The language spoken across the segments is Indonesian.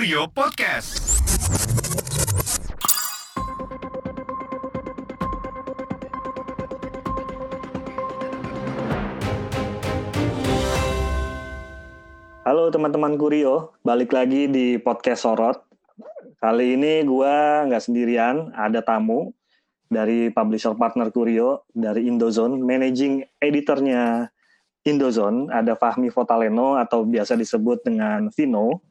Kurio Podcast. Halo teman-teman Kurio, balik lagi di podcast Sorot. Kali ini gua nggak sendirian, ada tamu dari publisher partner Kurio dari Indozone, managing editornya Indozone, ada Fahmi Fotaleno atau biasa disebut dengan Vino.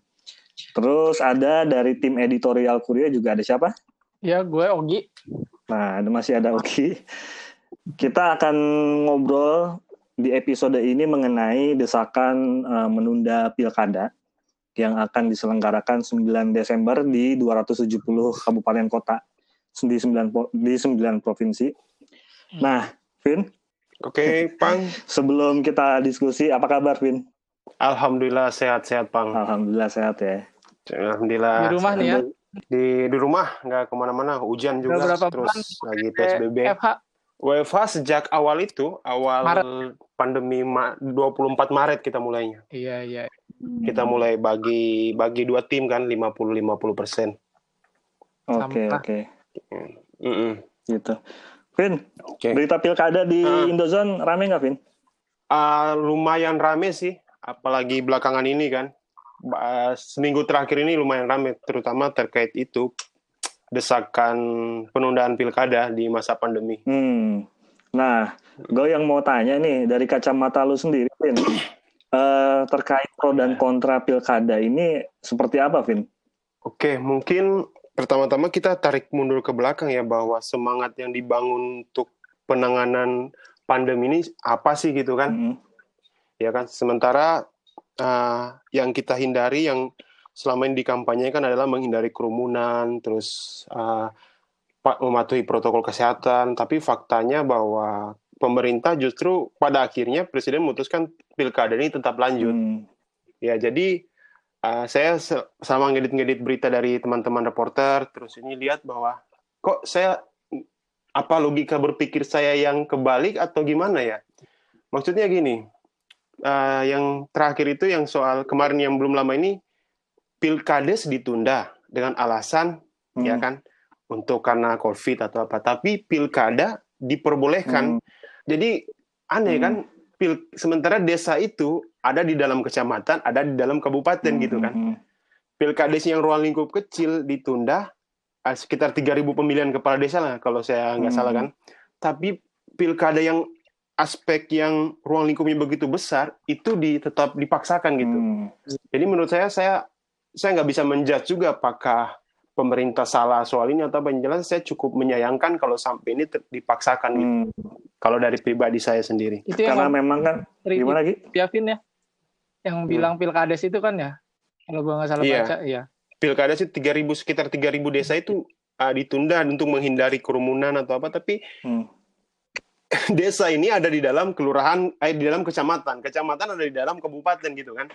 Terus ada dari tim editorial Kurio juga ada siapa? Ya, gue Ogi. Nah, ada masih ada Oki. Kita akan ngobrol di episode ini mengenai desakan eh, menunda pilkada yang akan diselenggarakan 9 Desember di 270 kabupaten kota di 9 po- di 9 provinsi. Nah, Vin, Oke, Pang. sebelum kita diskusi apa kabar Vin? Alhamdulillah sehat-sehat, Pang. Alhamdulillah sehat ya. Alhamdulillah. Di rumah nih ya? Di di rumah, nggak ke mana-mana. Hujan juga. Berapa terus lagi Eh, PSBB. FH. WFH sejak awal itu, awal Maret. pandemi ma 24 Maret kita mulainya. Iya, iya. Kita mulai bagi bagi dua tim kan 50-50 persen. Oke, oke. Gitu. Vin, Oke. berita pilkada di Ah. Indozone rame nggak Vin? Ah, lumayan rame sih, apalagi belakangan ini kan. Seminggu terakhir ini lumayan rame, terutama terkait itu desakan penundaan pilkada di masa pandemi. Hmm. Nah, gue yang mau tanya nih dari kacamata lu sendiri, Vin, Eh, terkait pro dan kontra pilkada ini seperti apa, Vin? Oke, mungkin pertama-tama kita tarik mundur ke belakang ya bahwa semangat yang dibangun untuk penanganan pandemi ini apa sih gitu kan? Hmm. Ya kan. Sementara ah, yang kita hindari yang selama ini dikampanyekan adalah menghindari kerumunan, terus pa- mematuhi protokol kesehatan. Tapi faktanya bahwa pemerintah justru pada akhirnya presiden memutuskan pilkada ini tetap lanjut. Hmm. Ya, jadi uh, saya sama ngedit-ngedit berita dari teman-teman reporter, terus ini lihat bahwa kok saya apa logika berpikir saya yang kebalik atau gimana ya? Maksudnya gini, uh, yang terakhir itu yang soal kemarin yang belum lama ini pilkades ditunda dengan alasan Hmm. ya kan untuk karena covid atau apa, tapi pilkada diperbolehkan. Hmm. Jadi aneh Hmm. kan pil sementara desa itu ada di dalam kecamatan, ada di dalam kabupaten Hmm. gitu kan. Hmm. Pilkades yang ruang lingkup kecil ditunda ah, sekitar 3000 pemilihan kepala desa lah kalau saya nggak Hmm. salah kan. Tapi pilkada yang aspek yang ruang lingkupnya begitu besar itu di, tetap dipaksakan gitu. Hmm. Jadi menurut saya saya saya nggak bisa menjudge juga apakah pemerintah salah soal ini atau apa yang jelas saya cukup menyayangkan kalau sampai ini dipaksakan gitu. Hmm. Kalau dari pribadi saya sendiri. Itu yang Karena memang kan gimana Ki? Piavin ya? Yang bilang pilkades itu kan ya? Kalau gue nggak salah Iya. baca, iya. pilkada sih 3000 sekitar 3000 desa itu uh, ditunda untuk menghindari kerumunan atau apa tapi Hmm. desa ini ada di dalam kelurahan eh di dalam kecamatan kecamatan ada di dalam kabupaten gitu kan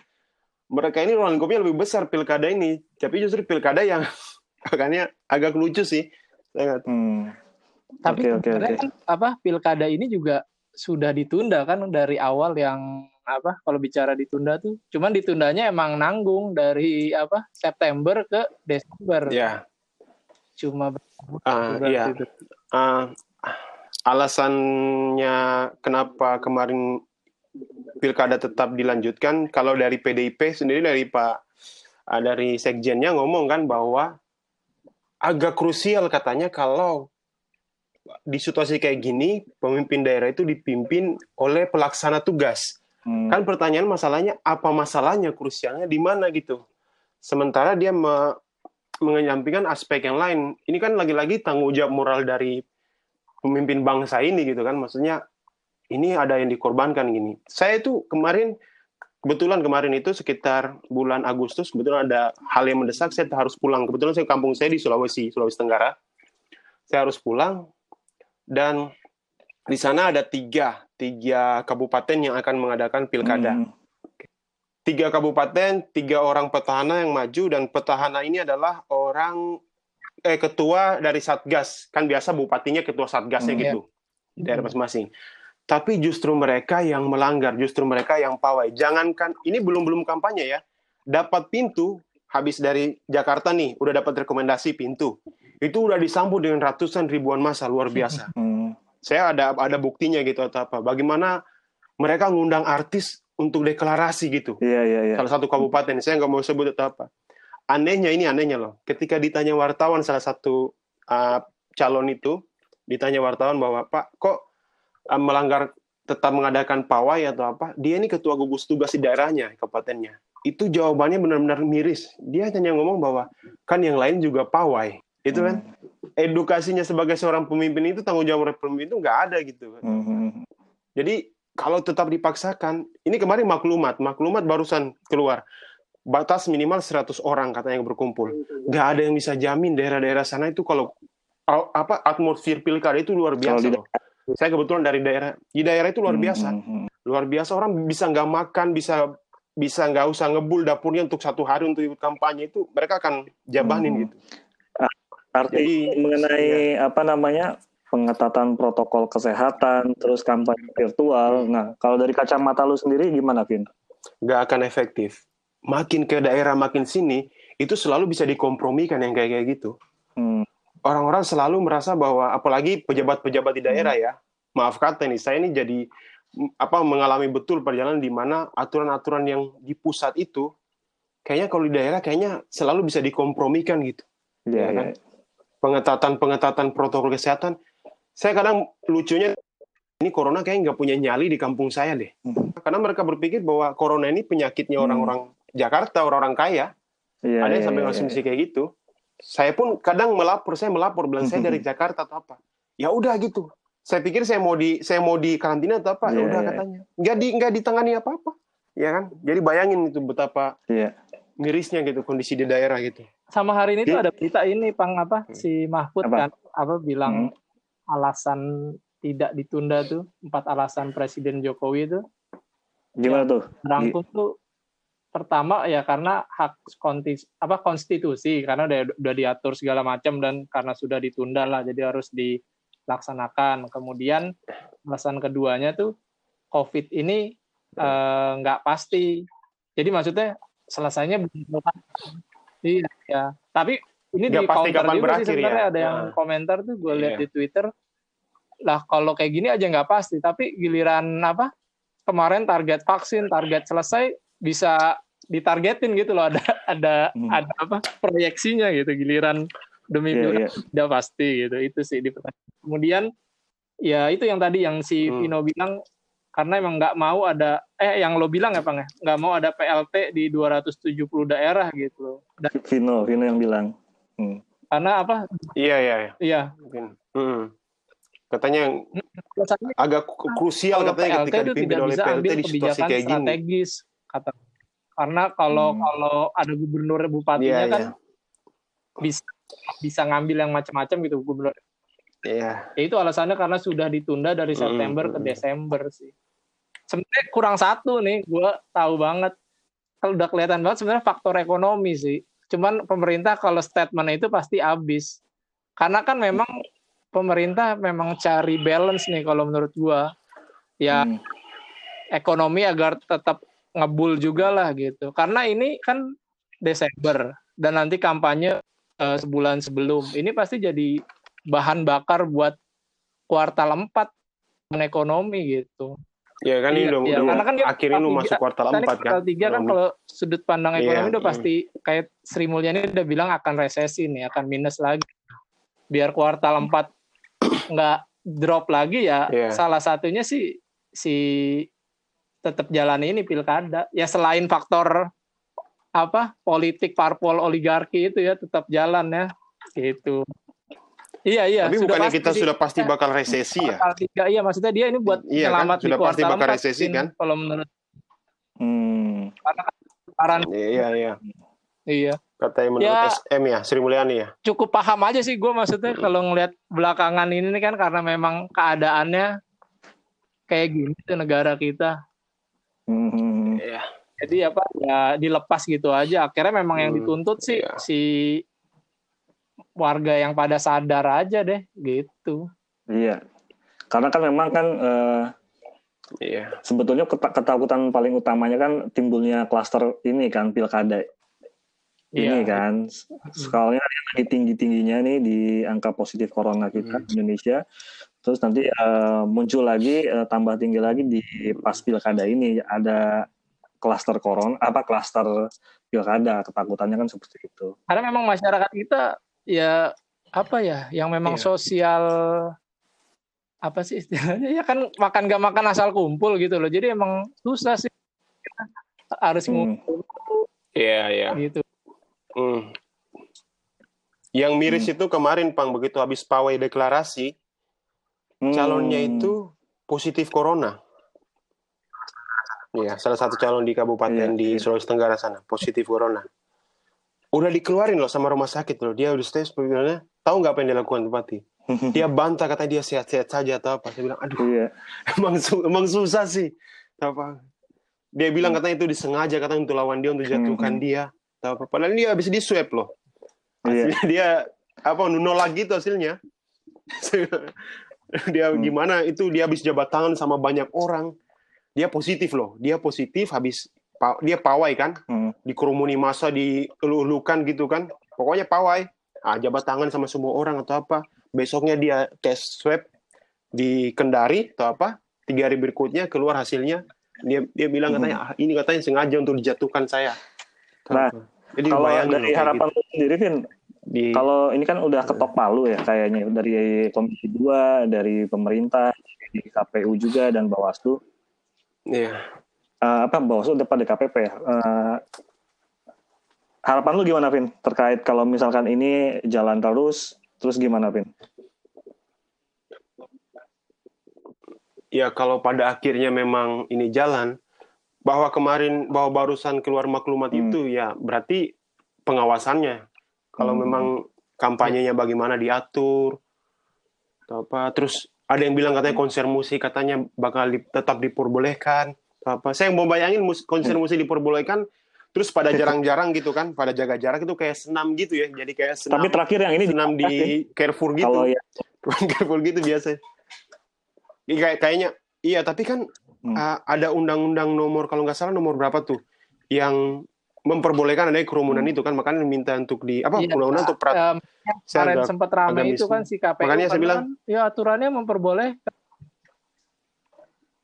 mereka ini ruang lingkupnya lebih besar pilkada ini tapi justru pilkada yang makanya agak lucu sih Saya nggak- Hmm. Tapi oke, sebenarnya oke. kan apa pilkada ini juga sudah ditunda kan dari awal yang apa kalau bicara ditunda tuh cuman ditundanya emang nanggung dari apa September ke Desember ya cuma Ah, berarti iya. itu. Ah, alasannya kenapa kemarin pilkada tetap dilanjutkan kalau dari PDIP sendiri dari Pak ah, dari sekjennya ngomong kan bahwa agak krusial katanya kalau di situasi kayak gini pemimpin daerah itu dipimpin oleh pelaksana tugas. Hmm. Kan pertanyaan masalahnya apa masalahnya krusialnya di mana gitu. Sementara dia me- mengenyampingkan aspek yang lain. Ini kan lagi-lagi tanggung jawab moral dari pemimpin bangsa ini gitu kan. Maksudnya ini ada yang dikorbankan gini. Saya itu kemarin kebetulan kemarin itu sekitar bulan Agustus kebetulan ada hal yang mendesak saya harus pulang. Kebetulan saya kampung saya di Sulawesi, Sulawesi Tenggara. Saya harus pulang dan di sana ada tiga tiga kabupaten yang akan mengadakan pilkada Hmm. tiga kabupaten, tiga orang petahana yang maju dan petahana ini adalah orang eh ketua dari satgas kan biasa bupatinya ketua satgasnya Hmm, gitu daerah masing-masing. Tapi justru mereka yang melanggar, justru mereka yang pawai. Jangankan ini belum belum kampanye ya, dapat pintu habis dari Jakarta nih, udah dapat rekomendasi pintu. Itu udah disambut dengan ratusan ribuan masa luar biasa. Hmm. Saya ada ada buktinya gitu atau apa. Bagaimana mereka ngundang artis untuk deklarasi gitu. Iya iya iya. Salah satu kabupaten, saya nggak mau sebut atau apa. Anehnya ini anehnya loh. Ketika ditanya wartawan salah satu uh, calon itu, ditanya wartawan bahwa Pak kok uh, melanggar tetap mengadakan pawai atau apa? Dia ini ketua gugus tugas di daerahnya, kabupatennya itu jawabannya benar-benar miris. Dia hanya ngomong bahwa kan yang lain juga pawai. Itu kan edukasinya sebagai seorang pemimpin itu tanggung jawab pemimpin itu nggak ada gitu. Hmm. Jadi kalau tetap dipaksakan, ini kemarin maklumat, maklumat barusan keluar. Batas minimal 100 orang katanya yang berkumpul. Nggak ada yang bisa jamin daerah-daerah sana itu kalau apa atmosfer pilkada itu luar biasa loh. Saya kebetulan dari daerah, di daerah itu luar biasa. Hmm. Luar biasa orang bisa nggak makan, bisa bisa nggak usah ngebul dapurnya untuk satu hari untuk ikut kampanye itu mereka akan jabanin Hmm. gitu. Arti Jadi, mengenai iya. apa namanya pengetatan protokol kesehatan, terus kampanye virtual. Nah, kalau dari kacamata lu sendiri gimana, Vin? Nggak akan efektif. Makin ke daerah makin sini itu selalu bisa dikompromikan yang kayak kayak gitu. Hmm. Orang-orang selalu merasa bahwa apalagi pejabat-pejabat di daerah ya, maaf kata nih saya ini jadi apa mengalami betul perjalanan di mana aturan-aturan yang di pusat itu kayaknya kalau di daerah kayaknya selalu bisa dikompromikan gitu. Iya, Ya iya. kan? pengetatan-pengetatan protokol kesehatan. Saya kadang lucunya ini corona kayak nggak punya nyali di kampung saya deh. Hmm. Karena mereka berpikir bahwa corona ini penyakitnya Hmm. Jakarta, orang-orang kaya. Iya, Ada yang iya, sampai iya, ngasumsi iya. kayak gitu. Saya pun kadang melapor, saya melapor bilang saya dari Jakarta atau apa. Ya udah gitu. Saya pikir saya mau di saya mau di karantina atau apa. Ya Iya, udah iya. katanya. Nggak di nggak ditangani apa-apa. Ya kan? Jadi bayangin itu betapa Iya. mirisnya gitu kondisi di daerah gitu. Sama hari ini tuh Iya. ada berita ini, Pang apa si Mahfud Apa? kan apa bilang Hmm. alasan tidak ditunda tuh empat alasan Presiden Jokowi itu Gimana tuh? rangkum tuh pertama ya karena hak konti, apa konstitusi karena udah udah diatur segala macam dan karena sudah ditunda lah jadi harus dilaksanakan. Kemudian alasan keduanya tuh COVID ini eh, nggak pasti. Jadi maksudnya selesainya belum Iya, ya. Tapi ini Nggak di pasti counter kapan juga berakhir sih sebenarnya ya. ada yang Nah. komentar tuh gue lihat Iya. di Twitter. Lah kalau kayak gini aja nggak pasti, tapi giliran apa? Kemarin target vaksin, target selesai bisa ditargetin gitu loh ada ada Hmm. ada apa proyeksinya gitu giliran demi Iya, pilkada iya. tidak pasti gitu itu sih di kemudian ya itu yang tadi yang si Hmm. Vino bilang karena emang nggak mau ada eh yang lo bilang ya Bang ya nggak mau ada PLT di 270 daerah gitu loh. Dan Vino, Vino yang bilang. Hmm. karena apa Iya iya iya. iya Mungkin. Hmm. Katanya alasannya agak krusial katanya PLT ketika dipimpin tidak oleh bisa PLT di situasi kayak gini. strategis kata karena kalau Hmm. kalau ada gubernur bupatinya Iya, kan iya. bisa bisa ngambil yang macam-macam gitu gubernur Iya. ya itu alasannya karena sudah ditunda dari Hmm, September ke hmm. Desember sih sebenarnya kurang satu nih gue tahu banget kalau udah kelihatan banget sebenarnya faktor ekonomi sih cuman pemerintah kalau statement itu pasti habis karena kan memang pemerintah memang cari balance nih kalau menurut gua ya Hmm. ekonomi agar tetap ngebul juga lah gitu. Karena ini kan Desember dan nanti kampanye eh, sebulan sebelum. Ini pasti jadi bahan bakar buat kuartal 4 ekonomi gitu. Ya kan ini Iya, udah, iya. udah Karena kan dia akhir ini kuartal masuk kuartal Kita nih 4 kan. kuartal 3 kan kalau sudut pandang Iya, ekonomi udah iya. pasti kayak Sri Mulyani udah bilang akan resesi nih, akan minus lagi. Biar kuartal 4 nggak drop lagi ya Iya. salah satunya sih si tetap jalan ini pilkada. Ya selain faktor apa politik parpol oligarki itu ya tetap jalan ya gitu. Iya iya. Tapi bukannya pasti kita sudah pasti bakal resesi ya? Tiga, iya maksudnya dia ini buat Iya kan? selamat di Sudah pasti bakal 4, resesi kan? Kalau menurut Hmm. saran Iya iya. iya. Katanya menurut Ya. SM ya, Sri Mulyani ya. cukup paham aja sih gue maksudnya kalau ngelihat belakangan ini kan karena memang keadaannya kayak gini tuh negara kita Hmm. Iya. jadi apa ya dilepas gitu aja akhirnya memang yang Hmm, dituntut sih iya. si warga yang pada sadar aja deh gitu Iya. Karena kan memang kan eh, Iya. sebetulnya keta- ketakutan paling utamanya kan timbulnya klaster ini kan pilkada. Ini Iya. kan skalanya lagi tinggi tingginya nih di angka positif corona kita Hmm. di Indonesia terus nanti eh, muncul lagi eh, tambah tinggi lagi di pas pilkada ini ada klaster corona apa klaster pilkada ketakutannya kan seperti itu Karena memang masyarakat kita ya apa ya, yang memang Iya. sosial apa sih istilahnya ya kan makan gak makan asal kumpul gitu loh. Jadi emang susah sih harus Hmm. ngumpul Iya, iya. gitu. Hmm. Yang miris itu kemarin, Pang, begitu habis pawai deklarasi, Hmm. calonnya itu positif corona. Iya, salah satu calon di kabupaten Iya, di iya. Sulawesi Tenggara sana, positif corona. Udah dikeluarin loh sama rumah sakit loh. Dia udah tes sebenarnya. Tahu nggak apa yang dilakukan Bupati? Dia bantah katanya dia sehat-sehat saja atau apa. Saya bilang, aduh, iya emang su- emang susah sih. Apa? Dia bilang katanya itu disengaja katanya untuk lawan dia untuk jatuhkan Hmm. dia. Tahu apa? Padahal dia habis di swab loh. iya Hasilnya dia apa nolak gitu hasilnya. dia Hmm. gimana itu dia habis jabat tangan sama banyak orang. Dia positif loh. Dia positif habis dia pawai kan, Hmm. dikerumuni masa dielu-elukan gitu kan. Pokoknya pawai. Ah, jabat tangan sama semua orang atau apa. Besoknya dia tes swab di Kendari atau apa. Tiga hari berikutnya keluar hasilnya. Dia dia bilang Hmm. katanya ah, ini katanya sengaja untuk dijatuhkan saya. Nah, Jadi kalau dari harapan lu sendiri Vin gitu. di kalau ini kan udah ketok palu ya kayaknya dari komisi 2 dari pemerintah dari KPU juga dan Bawaslu Iya. Eh, apa Bawaslu udah pada KPP ya. Eh, harapan lu gimana, Vin? Terkait kalau misalkan ini jalan terus, terus gimana, Vin? ya kalau pada akhirnya memang ini jalan bahwa kemarin bahwa barusan keluar maklumat Hmm. itu ya berarti pengawasannya. Kalau Hmm. memang kampanyenya bagaimana diatur atau apa. Terus ada yang bilang katanya konser musik katanya bakal di- tetap diperbolehkan atau apa. Saya mau bayangin mus- konser Hmm. musik diperbolehkan terus pada jarang-jarang gitu kan pada jaga jarak itu kayak senam gitu ya. Jadi kayak senam Tapi terakhir yang ini senam di Carrefour gitu. Kalau ya. Carrefour gitu biasa. Iya, kayak kayaknya iya tapi kan Hmm. ah, ada undang-undang nomor kalau nggak salah nomor berapa tuh yang memperbolehkan adanya kerumunan Hmm. itu kan makanya minta untuk di apa Iya, undang-undang untuk perat saya kemarin agak- sempat ramai itu kan si KPU Makanya saya karena bilang- kan, ya aturannya memperbolehkan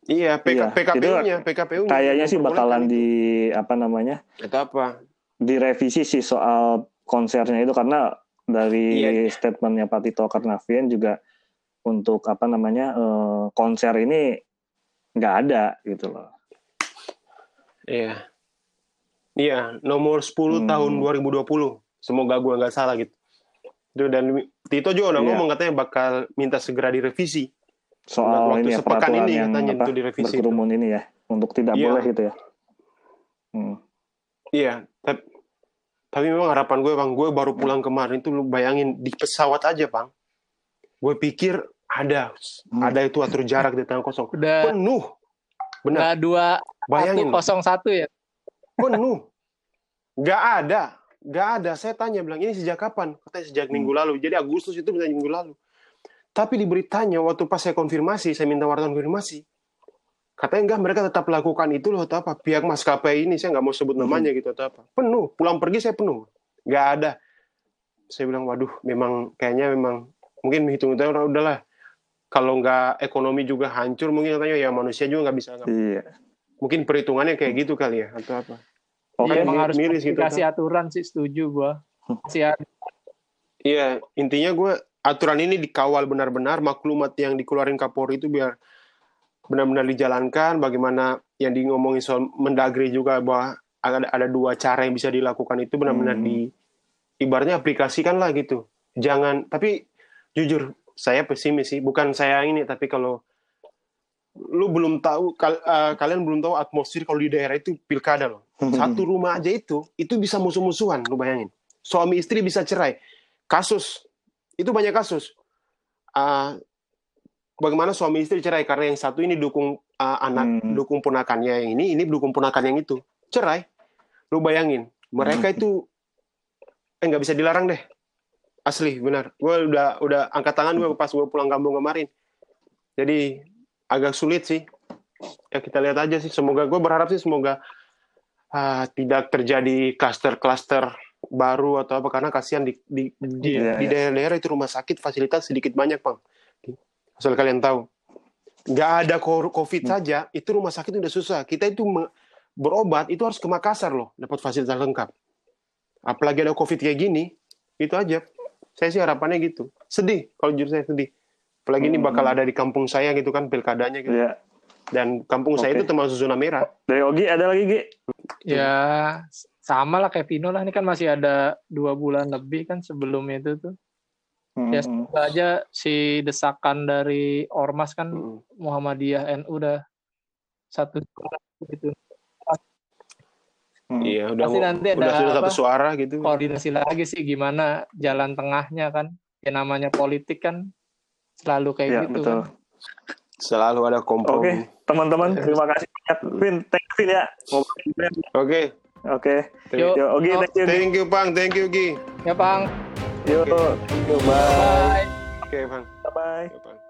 iya PK, Iya, PKPU-nya PKPU -nya kayaknya sih bakalan di apa namanya? itu apa direvisi sih soal konsernya itu karena dari Iya. statementnya Pak Tito Karnavian juga untuk apa namanya eh, konser ini nggak ada gitu loh. iya iya nomor 10 Hmm. tahun 2020 semoga gua nggak salah gitu itu dan Tito juga udah Iya. ngomong katanya bakal minta segera direvisi Soal Waktu ini ya sepekan ini yang katanya apa itu direvisi itu. berkerumun ini ya untuk tidak Iya. boleh gitu ya. Hmm. Iya, tapi, tapi memang harapan gue bang, gue baru pulang kemarin tuh lu bayangin di pesawat aja bang, gue pikir ada, Hmm. ada itu atur jarak di tengah kosong, udah. Penuh, benar, dua satu bayangin, kosong satu ya? Penuh, nggak ada, nggak ada. Saya tanya bilang ini sejak kapan? Katanya sejak Hmm. minggu lalu. Jadi Agustus itu bisa minggu lalu. Tapi di beritanya waktu pas saya konfirmasi, saya minta wartawan konfirmasi, katanya enggak mereka tetap lakukan itu loh atau apa? Pihak maskapai ini saya nggak mau sebut Hmm. namanya gitu atau apa. Penuh. Pulang pergi saya penuh. Nggak ada. Saya bilang waduh memang kayaknya memang mungkin hitung udah udahlah kalau nggak ekonomi juga hancur mungkin katanya ya manusia juga nggak bisa Iya. mungkin perhitungannya kayak gitu kali ya atau apa Oke, Iya, emang harus miris gitu, kasih aturan sih setuju gua Iya, intinya gue aturan ini dikawal benar-benar, maklumat yang dikeluarin Kapolri itu biar benar-benar dijalankan. Bagaimana yang di ngomongin soal Mendagri juga bahwa ada, ada dua cara yang bisa dilakukan itu benar-benar Hmm. di ibaratnya aplikasikan lah gitu. Jangan, tapi jujur saya pesimis sih. Bukan saya ini, tapi kalau lu belum tahu, kal- eh, kalian belum tahu atmosfer kalau di daerah itu pilkada loh. Satu rumah aja itu, itu bisa musuh-musuhan, lu bayangin. Suami istri bisa cerai. Kasus, itu banyak kasus. Ah, bagaimana suami istri cerai karena yang satu ini dukung ah, anak, Hmm. dukung ponakannya yang ini, ini dukung ponakan yang itu. Cerai. Lu bayangin, mereka Hmm. itu eh nggak bisa dilarang deh. Asli, benar. Gue udah udah angkat tangan gue pas gue pulang kampung kemarin. Jadi agak sulit sih. Ya kita lihat aja sih. Semoga gue berharap sih semoga ah, tidak terjadi klaster-klaster baru atau apa karena kasihan di di di, Iya, di iya. daerah-daerah itu rumah sakit fasilitas sedikit banyak bang asal kalian tahu nggak ada covid Hmm. saja itu rumah sakit udah susah kita itu berobat itu harus ke Makassar loh dapat fasilitas lengkap apalagi ada covid kayak gini itu aja saya sih harapannya gitu sedih kalau jujur saya sedih apalagi ini Hmm. bakal ada di kampung saya gitu kan pilkadanya gitu Ya. dan kampung saya Oke. itu termasuk zona merah Dari Ogi ada lagi Gi? Ya sama lah kayak Vino lah. Ini kan masih ada dua bulan lebih kan sebelum itu tuh. Hmm, Ya hmm. semoga aja si desakan dari Ormas kan Mm. Muhammadiyah NU udah satu gitu. Hmm. iya udah Pasti nanti ada udah sudah satu suara gitu koordinasi lagi sih gimana jalan tengahnya kan. Ya namanya politik kan selalu kayak Ya, gitu betul. kan. selalu ada Oke, kompromi teman-teman, terima kasih banyak. Vin, thank you Vin ya. Oke Oke. Yuk, Yo, Ogi, thank you. Gi. thank you bang thank you Gi Ya Bang. Yo, yo, bye. Bye. oke bang Bye. Oke, Bang.